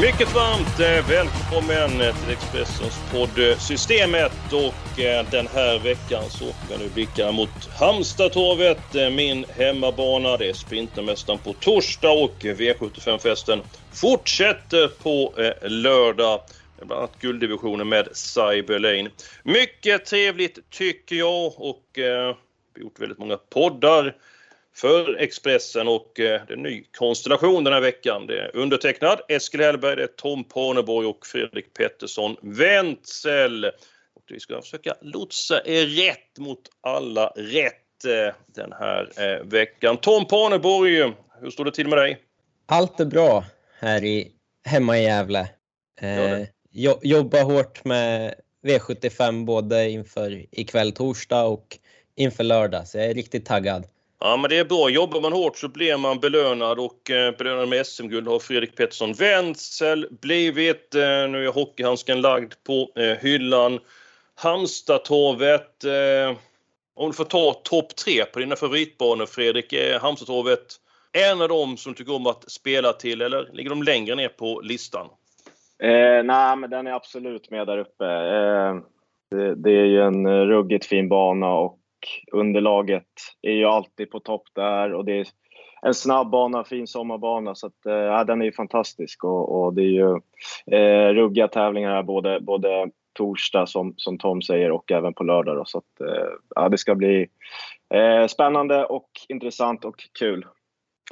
Mycket varmt eh, välkommen eh, till Expressens podd eh, Systemet och den här veckan så åker vi nu blicka mot Halmstadtorvet, min hemmabana. Det är Sprintermästaren på torsdag och V75-festen fortsätter på lördag. Bland annat gulddivisionen med Cyberlane. Mycket trevligt tycker jag och vi har gjort väldigt många poddar för Expressen och eh, det är en ny konstellation den här veckan. Det är undertecknad Eskil Hellberg, det är Tom Parneborg och Fredrik Pettersson Wentzell. Och vi ska försöka lotsa er rätt mot alla rätt eh, den här eh, veckan. Tom Parneborg, hur står det till med dig? Allt är bra här i, hemma i Gävle. Eh, jobba hårt med V75 både inför ikväll torsdag och inför lördag, så jag är riktigt taggad. Ja, men det är bra. Jobbar man hårt så blir man belönad och eh, belönad med SM-guld har Fredrik Pettersson Wenzel blivit. Eh, nu är hockeyhandsken lagd på eh, hyllan. Halmstadtorvet. Eh, om du får ta topp tre på dina favoritbanor Fredrik, är Halmstadtorvet en av dem som tycker om att spela till eller ligger de längre ner på listan? Eh, nej, men den är absolut med där uppe. Eh, det, det, är ju en eh, ruggigt fin bana och underlaget är ju alltid på topp där och det är en snabb bana, fin sommarbana så att, äh, den är ju fantastisk och, och det är ju äh, ruggiga tävlingar här både, både torsdag som, som Tom säger och även på lördag då, så att äh, ja, det ska bli äh, spännande och intressant och kul.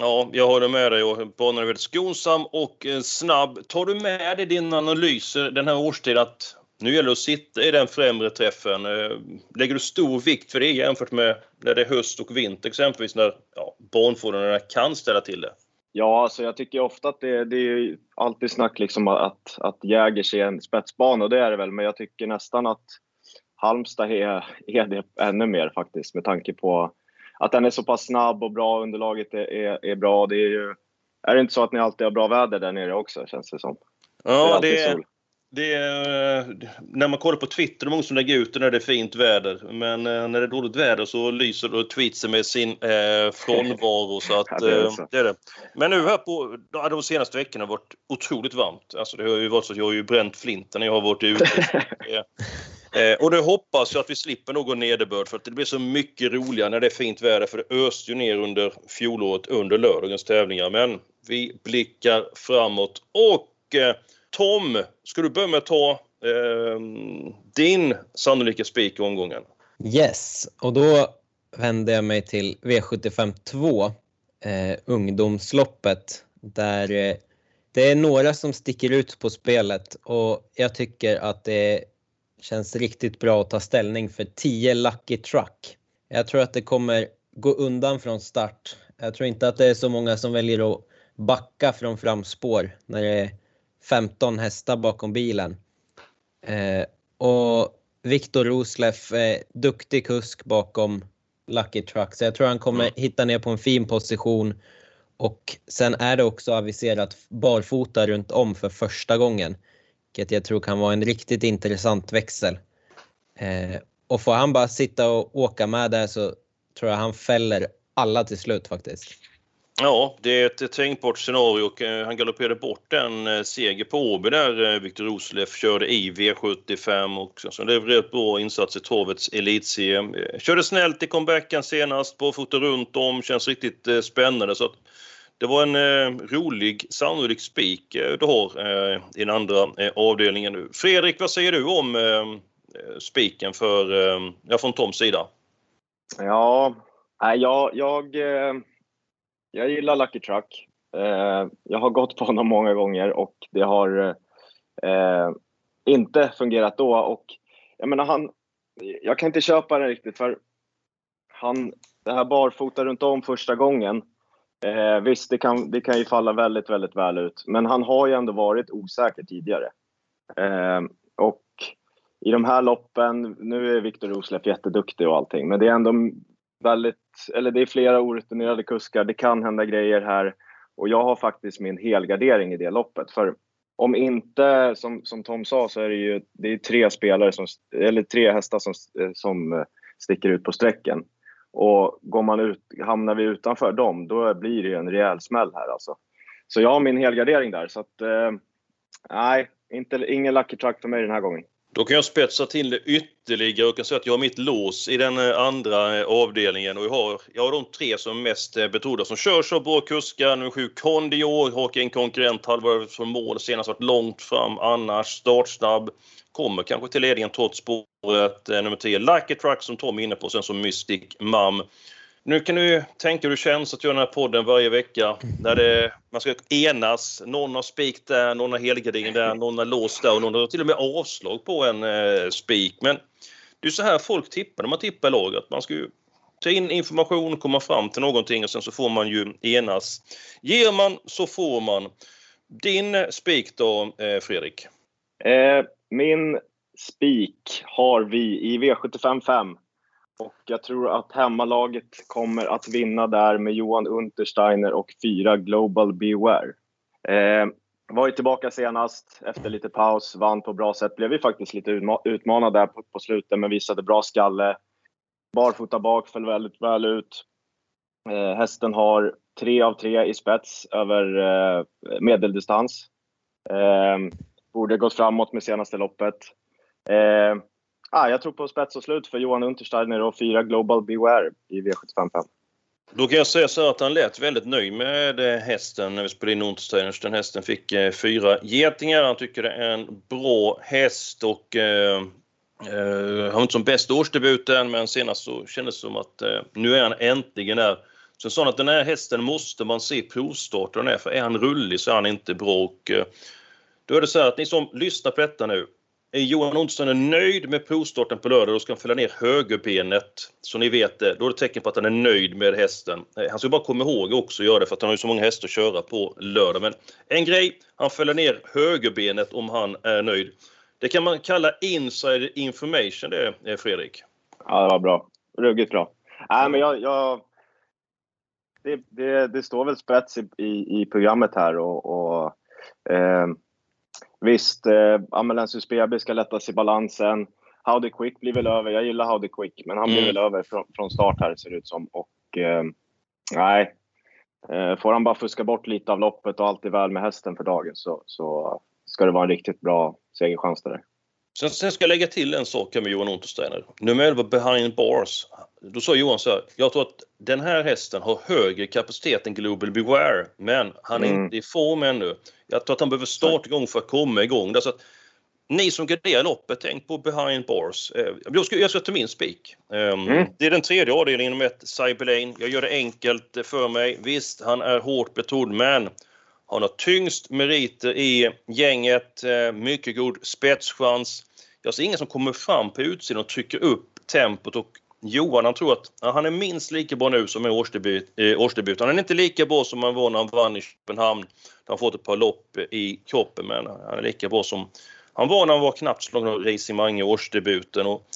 Ja, jag håller med dig. Banan är väldigt skonsam och snabb. Tar du med dig din analyser den här årstiden att nu gäller det att sitta i den främre träffen. Eh, lägger du stor vikt för det jämfört med när det är höst och vinter exempelvis när ja, barnfordonen kan ställa till det? Ja, alltså jag tycker ofta att det, det är alltid snack liksom att, att Jägers är en spetsbana och det är det väl, men jag tycker nästan att Halmstad är, är det ännu mer faktiskt med tanke på att den är så pass snabb och bra, underlaget är, är, är bra. Det är ju, är det inte så att ni alltid har bra väder där nere också känns det som? Ja, det är, det det är, när man kollar på Twitter, det är många som lägger ut det när det är fint väder. Men eh, när det är dåligt väder så lyser tweetsen med sin eh, frånvaro. Så att, ja, det, är eh, det, är det. Men nu här på de senaste veckorna har varit otroligt varmt. Alltså det har ju varit så att jag har ju bränt flinten när jag har varit ute. eh, och det hoppas jag att vi slipper någon nederbörd för att det blir så mycket roligare när det är fint väder för det öste ju ner under fjolåret under lördagens tävlingar. Men vi blickar framåt och eh, Tom, ska du börja med att ta eh, din sannolika spik i omgången? Yes, och då vänder jag mig till V75 2, eh, ungdomsloppet, där eh, det är några som sticker ut på spelet och jag tycker att det känns riktigt bra att ta ställning för 10 Lucky Truck. Jag tror att det kommer gå undan från start. Jag tror inte att det är så många som väljer att backa från framspår när det är 15 hästar bakom bilen. Eh, och Viktor Rosleff, eh, duktig kusk bakom Lucky Truck. Så jag tror han kommer hitta ner på en fin position. Och sen är det också aviserat barfota runt om för första gången. Vilket jag tror kan vara en riktigt intressant växel. Eh, och får han bara sitta och åka med där så tror jag han fäller alla till slut faktiskt. Ja, det är ett tänkbart scenario eh, han galopperade bort en eh, seger på Åby där eh, Viktor Rosleff körde i V75 och så det blev bra insats i Torvets elitserie. Körde snällt i comebacken senast, barfota runt om, känns riktigt spännande så att det var en rolig sannolik spik du har i den andra avdelningen nu. Fredrik, vad säger du om spiken för, ja, från Toms sida? Ja, jag, jag jag gillar Lucky Truck. Eh, jag har gått på honom många gånger och det har eh, inte fungerat då. Och jag menar, han, jag kan inte köpa det riktigt för han, det här barfota runt om första gången. Eh, visst, det kan, det kan ju falla väldigt, väldigt väl ut. Men han har ju ändå varit osäker tidigare. Eh, och i de här loppen, nu är Viktor Rosleff jätteduktig och allting, men det är ändå väldigt, eller det är flera orutinerade kuskar. Det kan hända grejer här. Och jag har faktiskt min helgardering i det loppet. För om inte, som, som Tom sa, så är det ju det är tre spelare som, eller tre hästar som, som eh, sticker ut på sträcken. Och går man ut, hamnar vi utanför dem, då blir det ju en rejäl smäll här alltså. Så jag har min helgardering där, så att eh, nej, inte, ingen Lucky Truck för mig den här gången. Då kan jag spetsa till det ytterligare och kan säga att jag har mitt lås i den eh, andra eh, avdelningen och jag har, jag har de tre som är mest eh, betrodda som kör så bra kuskar. Nummer sju Kondior, har en konkurrent halvvarvet från mål, senast varit långt fram annars, startsnabb. Kommer kanske till ledningen trots spåret. Nummer 10 Lucky Truck som Tom är inne på, sen som Mystic Mum. Nu kan du tänka hur det känns att göra den här podden varje vecka. Där det, man ska enas. Någon har spik där, någon har helgardin där, någon har låst där och någon har till och med avslag på en eh, spik. Men det är så här folk tippar när man tippar laget. Man ska ju ta in information, komma fram till någonting och sen så får man ju enas. Ger man så får man. Din spik då, eh, Fredrik? Eh, min spik har vi i V75 5 och jag tror att hemmalaget kommer att vinna där med Johan Untersteiner och fyra Global Beware. Eh, var ju tillbaka senast efter lite paus, vann på bra sätt. Blev ju faktiskt lite utmanad där på, på slutet men visade bra skalle. Barfota bak, föll väldigt väl ut. Eh, hästen har tre av tre i spets över eh, medeldistans. Eh, borde gått framåt med senaste loppet. Eh, ah, jag tror på spets och slut för Johan Untersteiner och fyra Global Beware i V755. Då kan jag säga så att han lät väldigt nöjd med eh, hästen när vi spelade in Untersteiners. Den hästen fick eh, fyra getingar. Han tycker det är en bra häst och eh, eh, han var inte som bäst årsdebuten men senast så kändes det som att eh, nu är han äntligen där. Sen sa han att den här hästen måste man se provstarten är för är han rullig så är han inte bra. Och, eh, då är det så här att ni som lyssnar på detta nu Johan Olsson är nöjd med provstarten på lördag, då ska han fälla ner högerbenet. Så ni vet det, då är det tecken på att han är nöjd med hästen. Eh, han ska bara komma ihåg också att göra det för att han har ju så många hästar att köra på lördag. Men en grej, han fäller ner högerbenet om han är nöjd. Det kan man kalla inside information det, eh, Fredrik. Ja, det var bra. Ruggigt bra. Nej, men jag... jag det, det, det, står väl spets i, i, i programmet här och, och eh, Visst, eh, Amalensius BB ska lättas i balansen. Howdy Quick blir väl över. Jag gillar Howdy Quick, men han blir mm. väl över från, från, start här ser det ut som. Och eh, nej, eh, får han bara fuska bort lite av loppet och allt är väl med hästen för dagen så, så ska det vara en riktigt bra segerchans där. Sen, sen ska jag lägga till en sak med Johan Untersteiner. Nummer 11, Behind Bars. Då sa Johan så här, jag tror att den här hästen har högre kapacitet än Global Beware, men han är mm. inte i form ännu. Jag tror att han behöver starta igång för att komma igång. Där, så att, ni som garderar loppet, tänk på behind bars. Eh, jag ska, jag ska ta min spik. Um, mm. Det är den tredje avdelningen inom ett Cyberlane. Jag gör det enkelt för mig. Visst, han är hårt betrodd, men han har tyngst meriter i gänget. Eh, mycket god spetschans. Jag ser ingen som kommer fram på utsidan och trycker upp tempot och Johan han tror att ja, han är minst lika bra nu som i årsdebut, eh, årsdebut. Han är inte lika bra som han var när han vann i Köpenhamn. Han har fått ett par lopp i kroppen men han är lika bra som han var när han var knappt slagen av Racing Mange i årsdebuten. Och,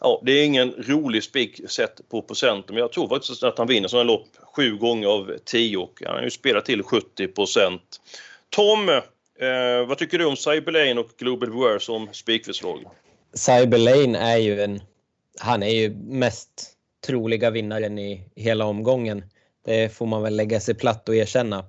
ja, det är ingen rolig spik sett på procenten men jag tror faktiskt att han vinner sådana lopp sju gånger av tio och han har ju spelat till 70 procent. Tom, eh, vad tycker du om Cyberlane och Global War som spikförslag? Cyberlane är ju en han är ju mest troliga vinnaren i hela omgången. Det får man väl lägga sig platt och erkänna.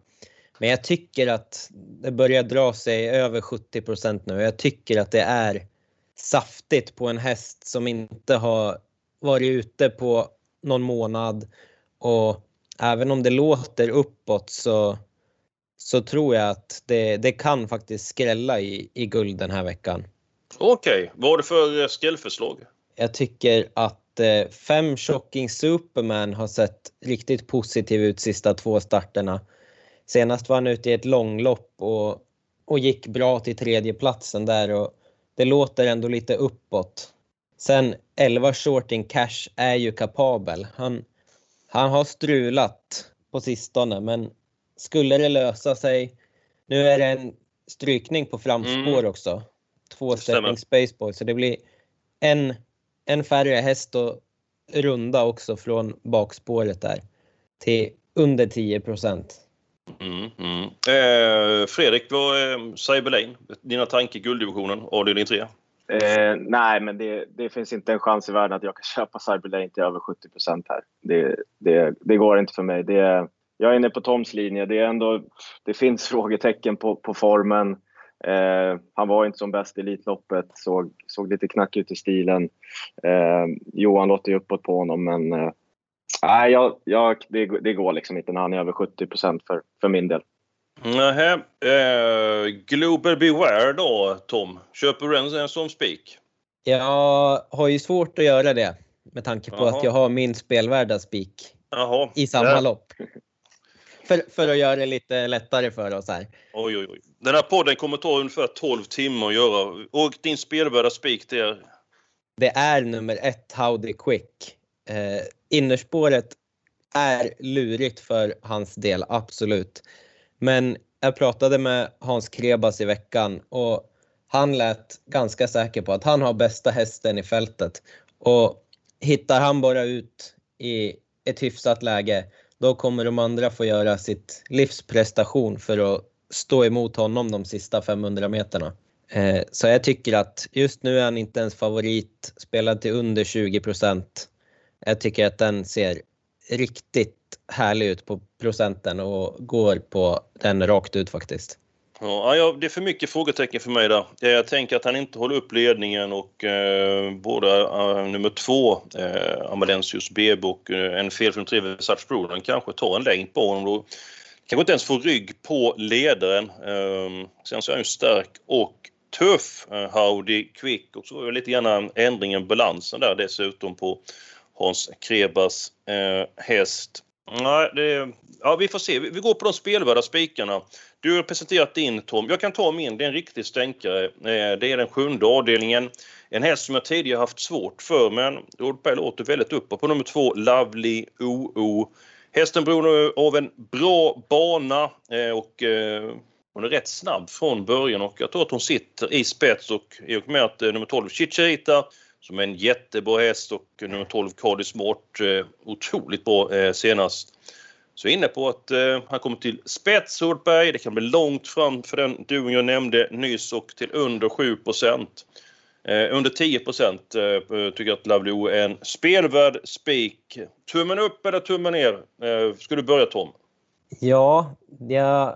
Men jag tycker att det börjar dra sig över 70% nu. Jag tycker att det är saftigt på en häst som inte har varit ute på någon månad och även om det låter uppåt så, så tror jag att det, det kan faktiskt skrälla i, i guld den här veckan. Okej, okay. vad har du för skrällförslag? Jag tycker att eh, fem Shocking Superman har sett riktigt positiv ut sista två starterna. Senast var han ute i ett långlopp och, och gick bra till tredjeplatsen där och det låter ändå lite uppåt. Sen 11 Shorting Cash är ju kapabel. Han, han har strulat på sistone, men skulle det lösa sig. Nu är det en strykning på framspår Mm. också. Två stepping spaceboy, så det blir en, en färre häst och runda också från bakspåret där till under 10 procent. Mm, mm. Eh, Fredrik, vad är Cyberlane? Dina tankar gulddivisionen, avdelning 3? Eh, nej, men det, det finns inte en chans i världen att jag kan köpa Cyberlane till över 70% här. Det, det, det går inte för mig. Det, jag är inne på Toms linje. Det, är ändå, det finns frågetecken på, på formen. Eh, han var inte som bäst i Elitloppet, såg, såg lite knackig ut i stilen. Eh, Johan låter ju uppåt på honom, men eh, nej, jag, jag, det, det går liksom inte när han är över 70 för, för min del. Nähä. Eh, Global Beware då, Tom? Köper du en, en som spik? Jag har ju svårt att göra det med tanke på Jaha. att jag har min spelvärda spik i samma Ja. lopp. För, för att göra det lite lättare för oss här. Oj, oj, oj. Den här podden kommer ta ungefär 12 timmar att göra. Och din spelvärda spik där? Det är nummer ett, Howdy Quick. Eh, innerspåret är lurigt för hans del, absolut. Men jag pratade med Hans Krebas i veckan och han lät ganska säker på att han har bästa hästen i fältet. Och hittar han bara ut i ett hyfsat läge, då kommer de andra få göra sitt livsprestation för att stå emot honom de sista 500 meterna. Eh, Så jag tycker att just nu är han inte ens favorit, spelad till under 20 procent. Jag tycker att den ser riktigt härlig ut på procenten och går på den rakt ut faktiskt. Ja, ja, det är för mycket frågetecken för mig där. Eh, jag tänker att han inte håller upp ledningen och eh, både eh, nummer två, eh, Amalensius Bebo och eh, en felfri tre Versace Broden kanske tar en längd på honom. Då kanske inte ens får rygg på ledaren. Eh, sen så är han ju stark och tuff, eh, Howdy Quick och så var det lite grann ändringen, balansen där dessutom på Hans Krebas eh, häst. Nej, det, ja, vi får se. Vi, vi går på de spelvärda spikarna. Du har presenterat din Tom. Jag kan ta min. Det är en riktig stänkare. Eh, det är den sjunde avdelningen. En häst som jag tidigare haft svårt för men Oldberg låter väldigt uppåt på nummer två Lovely OO. Hästen beror av en bra bana eh, och eh, hon är rätt snabb från början och jag tror att hon sitter i spets och i och med att nummer 12 Chicharita som är en jättebra häst och nummer 12 Cardi Smart otroligt bra senast så jag är inne på att eh, han kommer till spets Hultberg. Det kan bli långt fram för den duon jag nämnde nyss och till under 7 eh, Under 10 eh, eh, tycker jag att Lovely O är en spelvärd spik. Tummen upp eller tummen ner? Eh, ska du börja Tom? Ja, jag,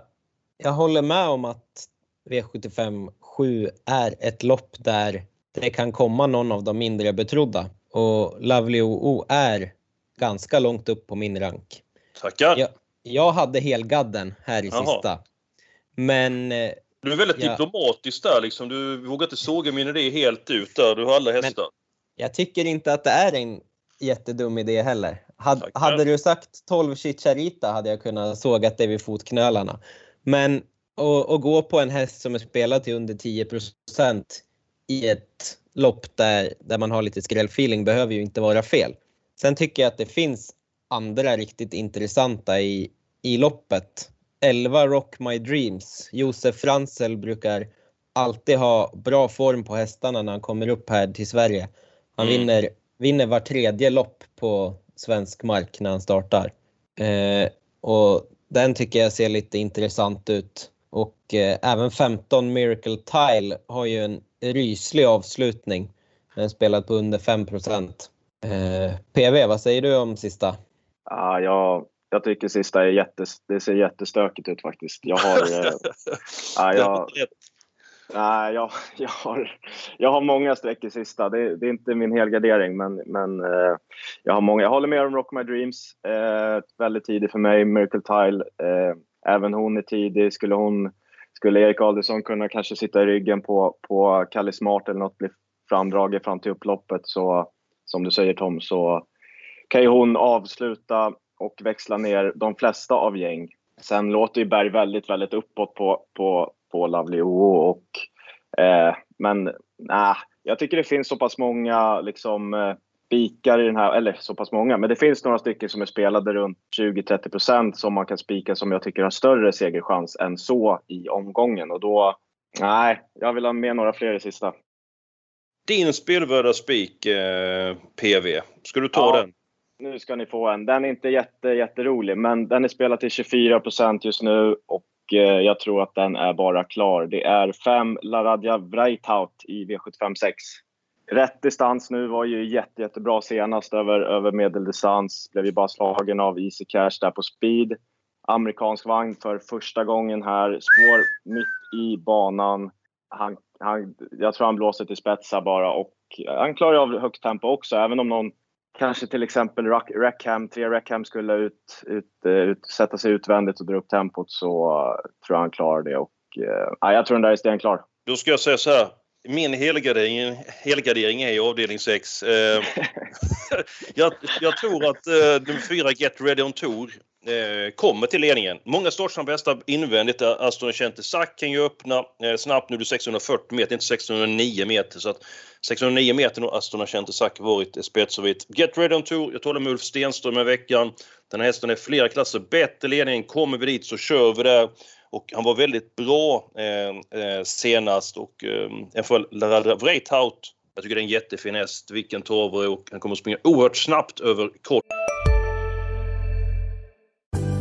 jag håller med om att V75 7 är ett lopp där det kan komma någon av de mindre betrodda. Och Lovely O är ganska långt upp på min rank. Tackar. Ja. Jag hade helgadden här i Jaha. sista. Men Du är väldigt Ja. diplomatisk där liksom. Du vågar inte såga min idé helt ut där. Du har alla hästar. jag tycker inte att det är en jättedum idé heller. Had, Tackar. hade du sagt 12 Chicharita hade jag kunnat sågat dig vid fotknölarna. Men att gå på en häst som är spelad till under 10% i ett lopp där, där man har lite skrällfeeling behöver ju inte vara fel. Sen tycker jag att det finns andra riktigt intressanta i, i loppet. 11 Rock My Dreams. Josef Fransel brukar alltid ha bra form på hästarna när han kommer upp här till Sverige. Han Mm. vinner, vinner var tredje lopp på svensk mark när han startar. Eh, och den tycker jag ser lite intressant ut. Och eh, även 15 Miracle Tile har ju en ryslig avslutning. Den spelad på under 5 eh, PV, vad säger du om sista? Ja, jag, jag tycker sista är jättes, det ser jättestökigt ut faktiskt. Jag har, eh, ja, jag, nej, jag, jag, har, jag har många streck i sista. Det, det är inte min helgardering, men, men eh, jag har många. Jag håller med om Rock My Dreams. Eh, väldigt tidig för mig. Miracle Tile. Eh, även hon är tidig. Skulle, hon, skulle Erik Adelsson kunna kanske sitta i ryggen på, på Kalle Smart eller något, bli framdraget fram till upploppet så, som du säger Tom, så kan ju hon avsluta och växla ner de flesta av gäng. Sen låter ju Berg väldigt, väldigt uppåt på, på, på Lovely OO. Och, eh, men nej, jag tycker det finns så pass många liksom, eh, spikar i den här, eller så pass många, men det finns några stycken som är spelade runt 20-30% som man kan spika som jag tycker har större segerchans än så i omgången. Och då, nej, jag vill ha med några fler i sista. Din spelvärda spik, eh, PV, ska du ta ja, den? Nu ska ni få en. Den är inte jätte, jätterolig, men den är spelad till 24% just nu och eh, jag tror att den är bara klar. Det är 5 Laradja Vreithout i V75 6 rätt distans nu var ju jätte, jättebra senast över, över medeldistans. Blev ju bara slagen av Easy Cash där på speed. Amerikansk vagn för första gången här. Spår mitt i banan. Han, han, jag tror han blåser till spetsar bara och han klarar av högt tempo också. Även om någon, kanske till exempel Rackham, tre Rackham skulle ut, ut, ut, sätta sig utvändigt och dra upp tempot så tror jag han klarar det. Och, uh, jag tror den där är stenklar. Då ska jag säga så här min helgardering, helgardering är i avdelning 6. Eh, jag, jag, tror att eh, nummer 4, Get Ready On Tour, eh, kommer till ledningen. Många startar som bästa invändigt. Aston Chente Sack kan ju öppna eh, snabbt. Nu är det 640 meter, inte 609 meter. Så att 609 meter har Aston Chente Sack varit spetsovit. Get Ready On Tour, jag talar med Ulf Stenström i veckan. Den här hästen är flera klasser bättre ledningen. Kommer vi dit så kör vi där. Och han var väldigt bra eh, eh senast och eh, en Vreithout. Jag tycker det är en jättefin häst, vilken torvare och han kommer att springa oerhört snabbt över kort.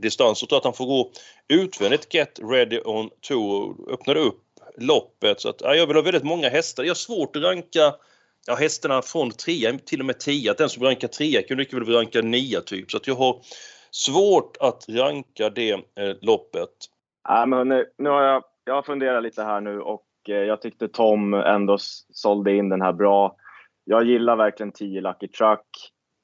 Distans så tror jag att han får gå utvändigt Get Ready On Tour. Öppnar upp loppet. Så att, ja, jag vill ha väldigt många hästar. Jag har svårt att ranka ja, hästarna från 3 till och med tia. Den som rankar trea kan mycket väl ranka nia typ. Så att jag har Svårt att ranka det eh, loppet. Ja, men nu, nu har jag, jag har funderat lite här nu och eh, jag tyckte Tom ändå sålde in den här bra. Jag gillar verkligen 10 Lucky Truck.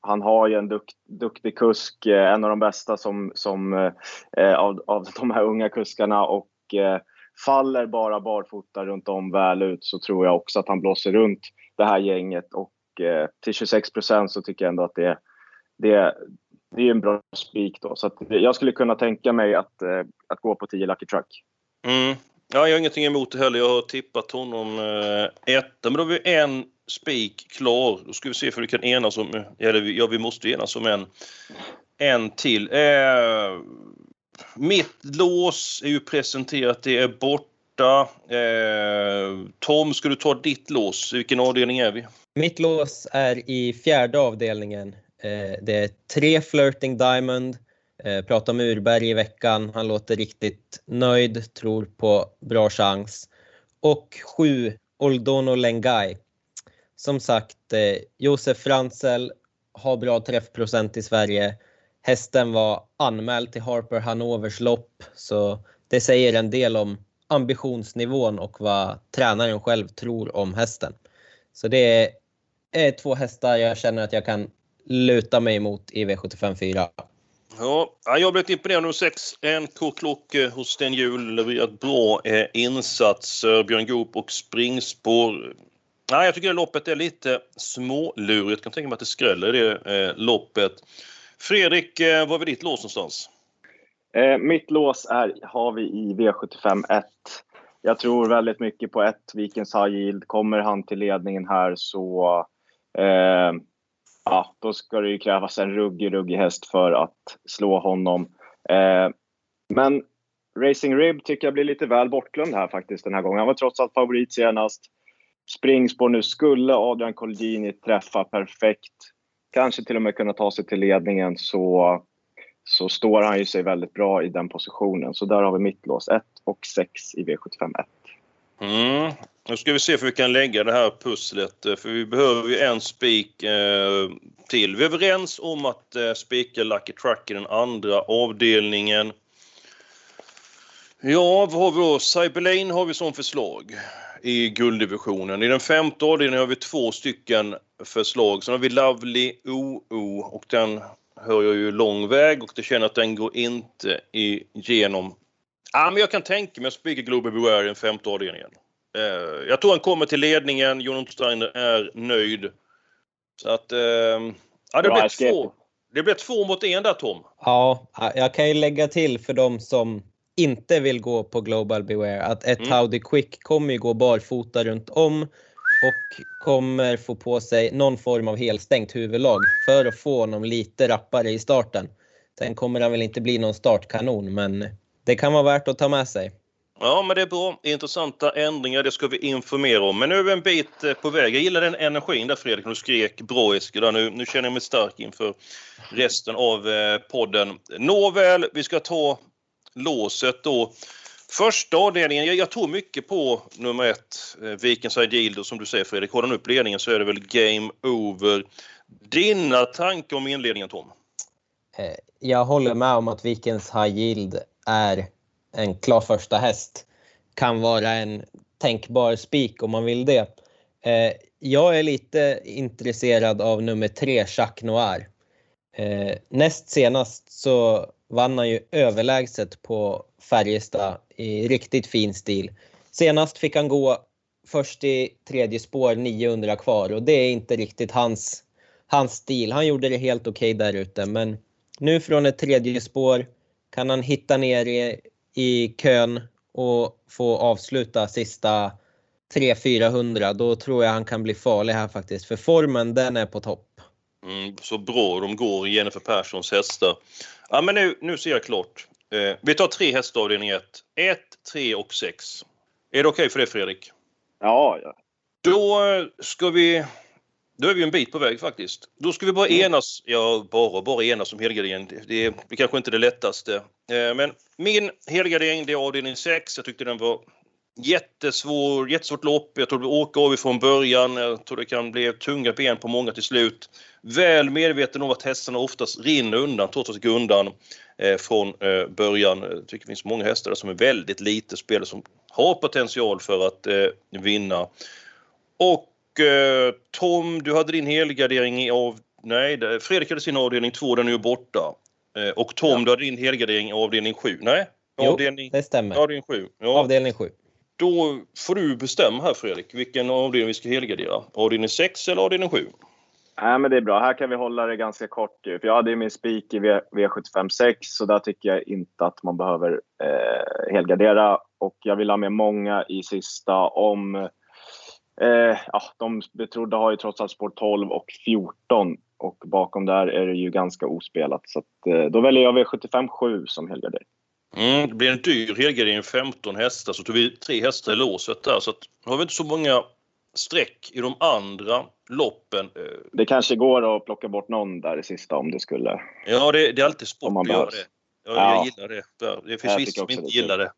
Han har ju en dukt, duktig kusk, eh, en av de bästa som, som, eh, eh, av, av de här unga kuskarna och eh, faller bara barfota runt om väl ut så tror jag också att han blåser runt det här gänget och eh, till 26 procent så tycker jag ändå att det, det, det är en bra spik då. Så jag skulle kunna tänka mig att, eh, att gå på 10 Lucky Truck. Mm. Ja, jag har ingenting emot det heller. Jag har tippat honom eh, etta. Men då har vi en spik klar. Då ska vi se om vi kan enas om, eller ja, vi måste enas om en, en till. Eh, mitt lås är ju presenterat, det är borta. Eh, Tom, ska du ta ditt lås? I Vilken avdelning är vi? Mitt lås är i fjärde avdelningen. Eh, det är tre Flirting Diamond. Eh, pratade med Urberg i veckan. Han låter riktigt nöjd, tror på bra chans. Och sju Oldono Lengai. Som sagt, eh, Josef Franzel har bra träffprocent i Sverige. Hästen var anmäld till Harper Hanovers lopp så det säger en del om ambitionsnivån och vad tränaren själv tror om hästen. Så det är två hästar jag känner att jag kan luta mig mot i V75 4. Ja, jag har blivit imponerad nummer 6, NK Klock hos Sten Hjul. Levererat bra eh, insatser. Björn Goop och springspår. Nej, jag tycker att loppet är lite smålurigt. Jag kan tänka mig att det skräller det eh, loppet. Fredrik, eh, var är ditt lås någonstans? Eh, mitt lås är, har vi i V75 1. Jag tror väldigt mycket på ett Vikens High Yield. Kommer han till ledningen här så eh, ja, då ska det ju krävas en ruggig, ruggig häst för att slå honom. Eh, men Racing Rib tycker jag blir lite väl bortglömd här faktiskt den här gången. Han var trots allt favorit senast. Springspår nu. Skulle Adrian Colgjini träffa perfekt, kanske till och med kunna ta sig till ledningen, så, så står han ju sig väldigt bra i den positionen. Så där har vi mitt lås 1 och 6 i V75 1. Mm. Nu ska vi se för vi kan lägga det här pusslet, eh, för vi behöver ju en spik eh, till. Vi är överens om att eh, spika Lucky Truck i den andra avdelningen. Ja, vad har vi då? Cyberlane har vi som förslag. i gulddivisionen. I den femte avdelningen har vi två stycken förslag. Sen har vi Lovely OO och den hör jag ju lång väg och det känner att den går inte igenom. Ja, men jag kan tänka mig att spika Global Beware i den femte avdelningen. Eh, jag tror han kommer till ledningen. Jon Steiner är nöjd. Så att... Eh, ja, det blir två. Det blir två mot en där Tom. Ja, jag kan ju lägga till för de som inte vill gå på Global Beware att ett mm. Howdy Quick kommer ju gå barfota runt om och kommer få på sig någon form av helstängt huvudlag för att få honom lite rappare i starten. Sen kommer han väl inte bli någon startkanon men det kan vara värt att ta med sig. Ja, men det är bra. Intressanta ändringar, det ska vi informera om. Men nu är vi en bit eh, på väg. Jag gillar den energin där Fredrik, du skrek bra Eskil. Nu, nu känner jag mig stark inför resten av eh, podden. Nåväl, vi ska ta låset då. Första avdelningen, jag, jag tror mycket på nummer ett, eh, Vikens Ideal. Som du säger Fredrik, håller upp ledningen så är det väl game over. Dina tankar om inledningen Tom? Eh, jag håller med om att Vikens High Yield är en klar första häst kan vara en tänkbar spik om man vill det. Eh, jag är lite intresserad av nummer tre, Jacques Noir. Eh, näst senast så vann han ju överlägset på Färjestad i riktigt fin stil. Senast fick han gå först i tredje spår 900 kvar och det är inte riktigt hans, hans stil. Han gjorde det helt okej okay där ute men nu från ett tredje spår kan han hitta ner i i kön och få avsluta sista 300-400 då tror jag han kan bli farlig här faktiskt. För formen den är på topp. Mm, så bra de går Jennifer Perssons hästar. Ja men nu, nu ser jag klart. Eh, vi tar tre hästar avdelning 1. 1, 3 och 6. Är det okej okay för det Fredrik? Ja, ja. Då ska vi då är vi en bit på väg faktiskt. Då ska vi bara mm. enas, ja bara bara enas om helgardering. Det, det kanske inte är det lättaste. Eh, men min helgardering det är avdelning 6. Jag tyckte den var jättesvår, jättesvårt lopp. Jag tror vi åker av ifrån början. Jag tror det kan bli tunga ben på många till slut. Väl medveten om att hästarna oftast rinner undan trots att det går undan eh, från eh, början. Jag tycker det finns många hästar som är väldigt lite spelare som har potential för att vinna. Och eh, Tom, du hade din helgardering av... Nej, Fredrik hade sin avdelning 2, den är ju borta. Eh, och Tom, ja. du hade din helgardering av avdelning 7. Nej? Avdelning, jo, det stämmer. Avdelning 7. Ja. Avdelning 7. Då får du bestämma här Fredrik, vilken avdelning vi ska helgardera. Avdelning 6 eller avdelning 7? Nej, men det är bra. Här kan vi hålla det ganska kort. För jag hade ju min spik i V75-6, så där tycker jag inte att man behöver eh, helgardera. Och jag vill ha med många i sista om Eh, ja, de betrodda har ju trots allt spår 12 och 14 och bakom där är det ju ganska ospelat. Så att, eh, då väljer jag V75 7 som helgardering. Mm, det blir en dyr helgardering, 15 hästar, så tog vi tre hästar i låset där. Så att, har vi inte så många streck i de andra loppen. Det kanske går att plocka bort någon där i sista om det skulle... Ja, det, det är alltid sport att göra det. Ja, ja. Jag gillar det. Det finns vissa som inte gillar det.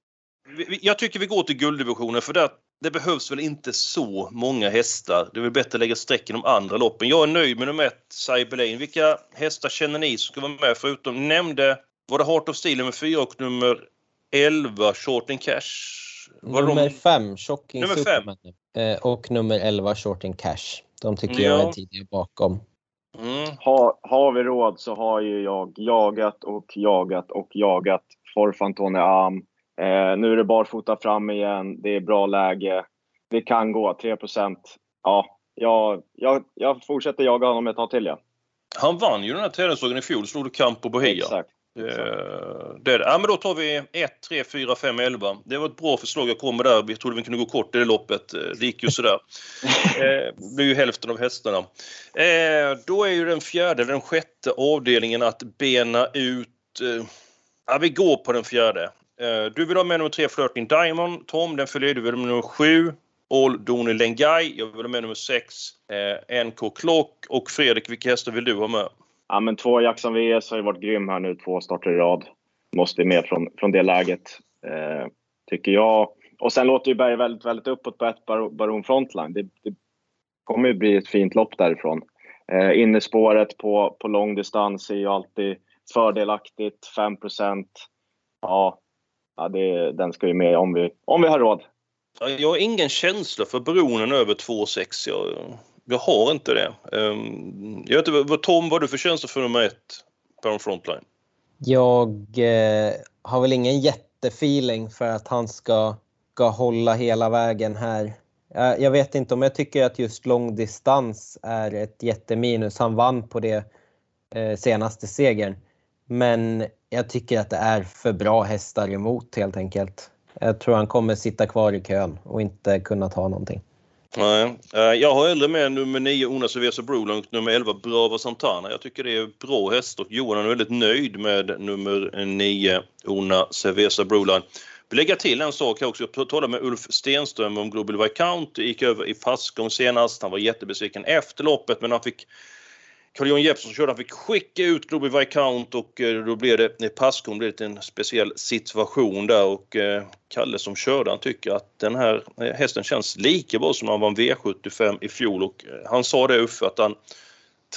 Jag tycker vi går till gulddivisionen för där det behövs väl inte så många hästar. Det är väl bättre att lägga streck i de andra loppen. Jag är nöjd med nummer ett, Cyberlane. Vilka hästar känner ni som ska vara med förutom, nämnde, var det Heart of Steel nummer 4 och nummer 11, Shorting Cash? Var nummer 5, Shocking nummer Superman. Fem. Och nummer 11, Shorting Cash. De tycker ja. jag är tidiga bakom. Mm. Ha, har vi råd så har ju jag jagat och jagat och jagat Forfantone Am Eh, nu är det barfota fram igen. Det är bra läge. Det kan gå. 3% Ja, jag, jag, jag fortsätter jaga honom ett tag till. Ja. Han vann ju den här tävlingsdagen i fjol. Slog du Campo Bohia. Exakt. Eh, det, det. Ja, men då tar vi 1, 3, 4, 5, 11. Det var ett bra förslag jag kom med där. Vi trodde vi kunde gå kort i det loppet. Eh, det gick ju sådär. eh, det blir ju hälften av hästarna. Då är ju den fjärde, den sjätte avdelningen att bena ut. Ja, vi går på den fjärde. Du vill ha med nummer 3 Flirting Diamond. Tom, den följer du. vill ha med nummer 7 All Doni Lengai. Jag vill ha med nummer 6 eh, NK Klock. Och Fredrik, vilka hästar vill du ha med? Ja, men två Jackson VS har ju varit grym här nu, två starter i rad. Måste med från, från det läget, eh, tycker jag. Och sen låter ju Berg väldigt, väldigt uppåt på ett Baron Frontline. Det, det kommer ju bli ett fint lopp därifrån. Eh, innespåret på, på lång distans är ju alltid fördelaktigt, 5 Ja, ja det, den ska ju med om vi, om vi har råd. Jag har ingen känsla för Bronen över 2,6. Jag, jag har inte det. Ehm, jag vet inte, Tom, vad har du för känsla för nummer ett på en frontline? Jag eh, har väl ingen jättefeeling för att han ska, ska hålla hela vägen här. Jag, jag vet inte om jag tycker att just långdistans är ett jätteminus. Han vann på det eh, senaste segern. Men jag tycker att det är för bra hästar emot helt enkelt. Jag tror han kommer sitta kvar i kön och inte kunna ta någonting. Nej, eh, jag har hellre med nummer 9 Ona Cerveza Broline nummer 11 Brava Santana. Jag tycker det är bra häst och Johan är väldigt nöjd med nummer 9 Ona Cerveza Broline. Vi lägger till en sak här också. Jag talade med Ulf Stenström om Global Viscount. Gick över i fastgång senast. Han var jättebesviken efter loppet men han fick Carl-Johan Jeppsson körde, han fick skicka ut Global Viscount och eh, då blev det, eh, passkon, blev det en speciell situation där och eh, Kalle som körde han tycker att den här hästen känns lika bra som han vann V75 i fjol och han sa det Uffe att han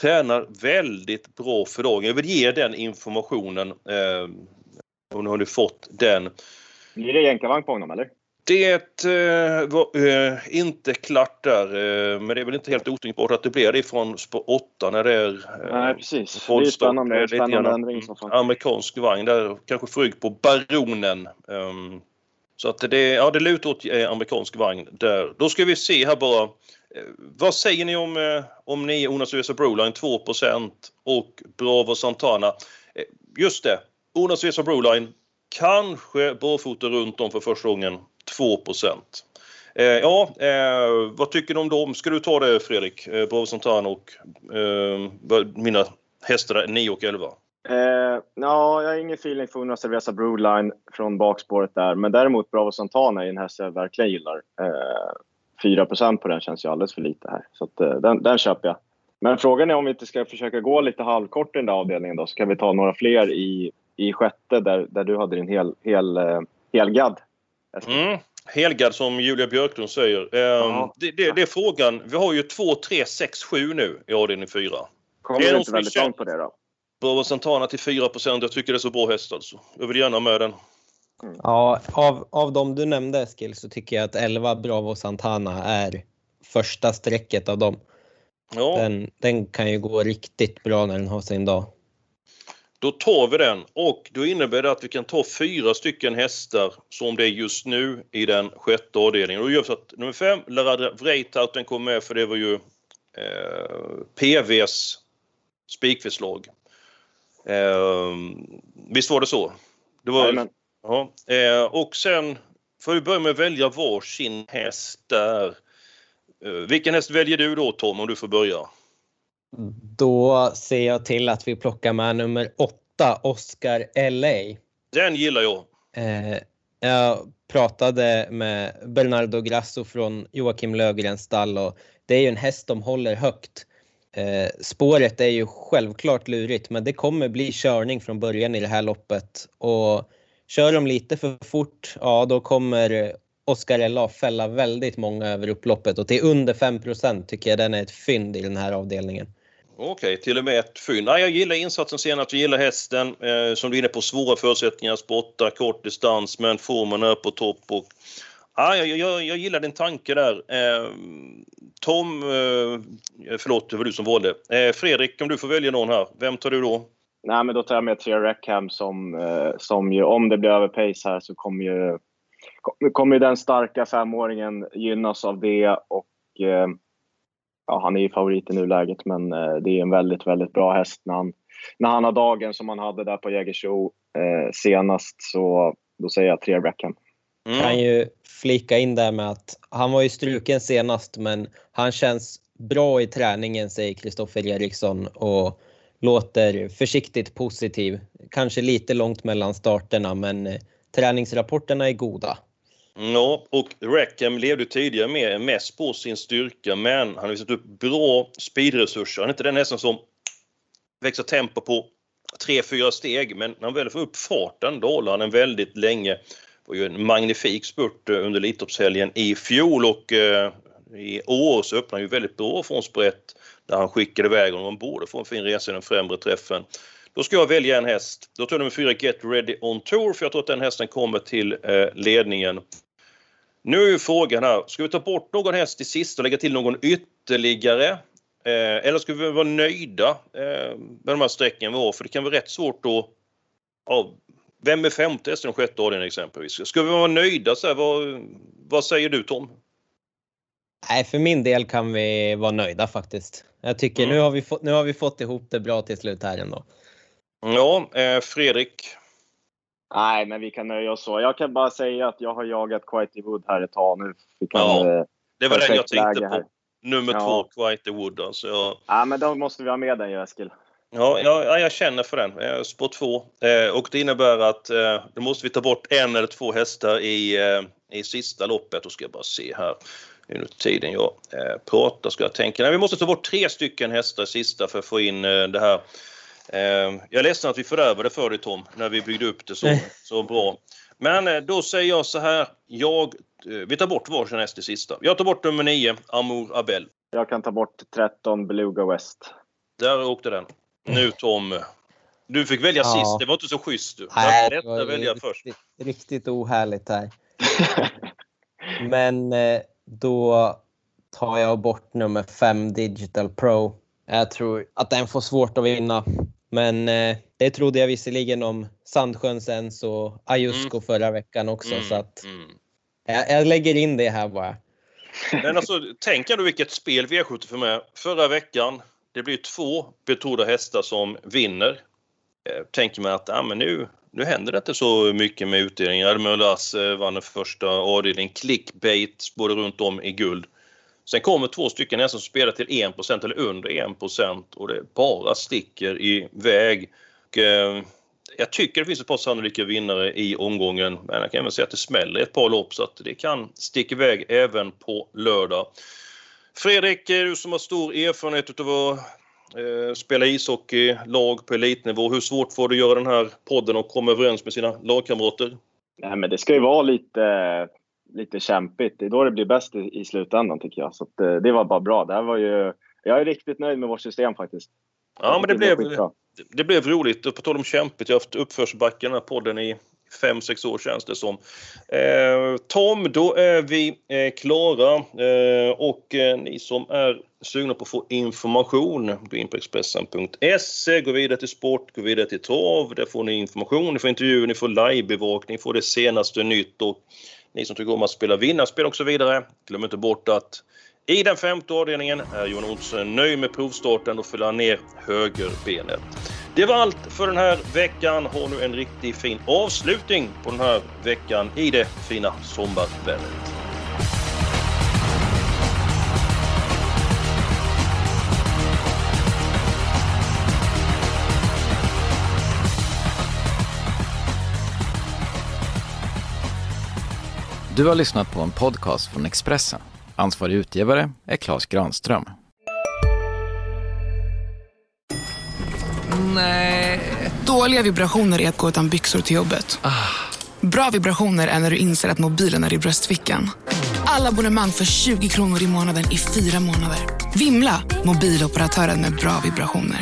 tränar väldigt bra för dagen. Jag vill ge den informationen. Eh, och nu har ni fått den. Blir det jänkarvagn på honom eller? Det eh, var eh, inte klart där, eh, men det är väl inte helt otänkbart att det blir det från spår 8 när det är eh, Nej, precis. Det är spännande, spännande ändring som fan. Amerikansk vagn där, kanske får rygg på Baronen. Um, så att det, ja, det lutar åt eh, amerikansk vagn där. Då ska vi se här bara. Eh, vad säger ni om, om ni Onas USA Broline 2 och Bravo Santana? Just det, Onas USA Broline kanske barfota runt om för första gången 2 eh, Ja, eh, vad tycker du om dem? Ska du ta det Fredrik? Eh, Bravo Santana och eh, mina hästar 9 och 11. Eh, ja, jag har ingen feeling för Una Cerveza Broodline från bakspåret där. Men däremot Bravo Santana är en häst jag verkligen gillar. Eh, 4 på den känns ju alldeles för lite här. Så att, eh, den, den köper jag. Men frågan är om vi inte ska försöka gå lite halvkort i den där avdelningen då. Så kan vi ta några fler i, i sjätte där, där du hade din hel, hel, eh, helgad Mm. Helgad som Julia Björklund säger. Eh, det, det, det, är frågan. Vi har ju 2, 3, 6, 7 nu i avdelning 4. Kommer du inte väldigt långt på det då? Bravo Santana till 4% Jag tycker det är så bra häst alltså. Jag vill gärna med den. Mm. Ja, av, av de du nämnde Eskil så tycker jag att 11 Bravo Santana är första strecket av dem. Ja. Den, den kan ju gå riktigt bra när den har sin dag. Då tar vi den och då innebär det att vi kan ta fyra stycken hästar som det är just nu i den sjätte avdelningen. Då gör så att nummer fem, Larada Vreitaut, kommer med för det var ju eh, PVs spikförslag. Eh, visst var det så? Det var, ja, eh, och sen får vi börja med att välja varsin häst där. Eh, vilken häst väljer du då Tom om du får börja? Då ser jag till att vi plockar med nummer 8, Oscar LA. Den gillar jag. Eh, jag pratade med Bernardo Grasso från Joakim Lövgrens stall och det är ju en häst de håller högt. Eh, spåret är ju självklart lurigt men det kommer bli körning från början i det här loppet och kör de lite för fort, ja då kommer Oscar LA fälla väldigt många över upploppet och till under 5% tycker jag den är ett fynd i den här avdelningen. Okej, till och med ett fynd. Nej, jag gillar insatsen senast, jag gillar hästen eh, som du är inne på, svåra förutsättningar, spotta, kort distans, men formen är på topp. Och, ah, jag, jag, jag gillar din tanke där. Eh, Tom, eh, förlåt, det var du som valde. Eh, Fredrik, om du får välja någon här, vem tar du då? Nej, men då tar jag med Tria Rackham som, eh, som ju, om det blir över pace här så kommer ju, kommer ju den starka femåringen gynnas av det och eh, ja, han är ju favorit i nuläget, men eh, det är en väldigt, väldigt bra häst när han, när han har dagen som han hade där på Jägersro eh, senast. Så då säger jag tre Brackham. Mm. Kan ju flika in där med att han var ju struken senast, men han känns bra i träningen, säger Kristoffer Eriksson och låter försiktigt positiv. Kanske lite långt mellan starterna, men eh, träningsrapporterna är goda. Ja, och Rackham levde tidigare med mest på sin styrka, men han har visat upp bra speedresurser. Han är inte den hästen som växer tempo på 3-4 steg, men när han väl får upp farten då håller han den väldigt länge. Det var ju en magnifik spurt eh, under Elitloppshelgen i fjol och eh, i år så öppnar han ju väldigt bra från sprätt där han skickade iväg honom. Han borde få en fin resa i den främre träffen. Då ska jag välja en häst. Då tar jag nummer fyra Get Ready On Tour för jag tror att den hästen kommer till eh, ledningen. Nu är ju frågan här, ska vi ta bort någon häst i sista och lägga till någon ytterligare? Eh, eller ska vi vara nöjda eh, med de här strecken vi har? För det kan vara rätt svårt att... Ja, vem är femte hästen och sjätte avdelningen exempelvis? Ska vi vara nöjda? Så här, vad, vad säger du Tom? Nej, för min del kan vi vara nöjda faktiskt. Jag tycker Mm. nu, har vi fått, nu har vi fått ihop det bra till slut här ändå. Ja, eh, Fredrik. Nej, men vi kan nöja oss så. Jag kan bara säga att jag har jagat Quitey Wood här ett tag nu. Ja. eh, Det var den jag tänkte på. Nummer Ja. två, Quite Wood. Alltså, jag, ja, men då måste vi ha med den ju, Eskil. ja, ja, ja, jag känner för den. Eh, Spår två. Eh, och det innebär att eh, då måste vi ta bort en eller två hästar i, eh, i sista loppet. Då ska jag bara se här. Under tiden jag eh, pratar ska jag tänka. Nej, vi måste ta bort tre stycken hästar i sista för att få in eh, det här. Eh, jag är ledsen att vi fördärvade för dig Tom, när vi byggde upp det så, så bra. Men eh, då säger jag så här. Jag, eh, vi tar bort varsin häst i sista. Jag tar bort nummer 9, Amour Abel. Jag kan ta bort 13 Beluga West. Där åkte den. Nu Tom. Du fick välja Ja. sist. Det var inte så schysst du. Nej, det det var välja ju först. riktigt, riktigt ohärligt här. Men eh, då tar jag bort nummer 5 Digital Pro. Jag tror att den får svårt att vinna. Men eh, det trodde jag visserligen om Sandsjöns Ens och Ayusko förra veckan också. Så att mm. jag, jag lägger in det här bara. Men alltså, tänk ändå vilket spel V75 är. Förra veckan, det blir två betrodda hästar som vinner. Eh, tänker man att ah, men nu, nu händer det inte så mycket med utdelningen. Almölas eh, vann den första avdelningen. Clickbait både runt om i guld. Sen kommer två stycken nästan som spelar till 1% eller under 1% och det bara sticker iväg. Och, eh, jag tycker det finns ett par sannolika vinnare i omgången, men jag kan även säga att det smäller ett par lopp så att det kan sticka iväg även på lördag. Fredrik, du som har stor erfarenhet av att eh, spela ishockey, lag på elitnivå. Hur svårt får du göra den här podden och komma överens med sina lagkamrater? Nej, men det ska ju vara lite, lite kämpigt. Det är då det blir bäst i, i slutändan tycker jag. Så att, eh, det var bara bra. Det här var ju, jag är riktigt nöjd med vårt system faktiskt. Ja, men det blev, skitbra. det blev roligt. Och på tal om kämpigt, jag har haft uppförsbacke i den här podden i fem sex år känns det som. Eh, Tom, då är vi eh, klara. Eh, och eh, ni som är sugna på att få information, gå in på Expressen.se, gå vidare till sport, gå vidare till trav. Där får ni information, ni får intervjuer, ni får livebevakning, ni får det senaste nytt. Och ni som tycker om att spela vinnarspel och så vidare, glöm inte bort att i den femte avdelningen är Johan Olsson nöjd med provstarten och fyller ner högerbenet. Det var allt för den här veckan. Ha nu en riktigt fin avslutning på den här veckan i det fina sommarvädret. Du har lyssnat på en podcast från Expressen. Ansvarig utgivare är Klas Granström. Nej. Dåliga vibrationer är att gå utan byxor till jobbet. Bra vibrationer är när du inser att mobilen är i bröstfickan. Alla abonnemang för 20 kronor i månaden i fyra månader. Vimla! Mobiloperatören med bra vibrationer.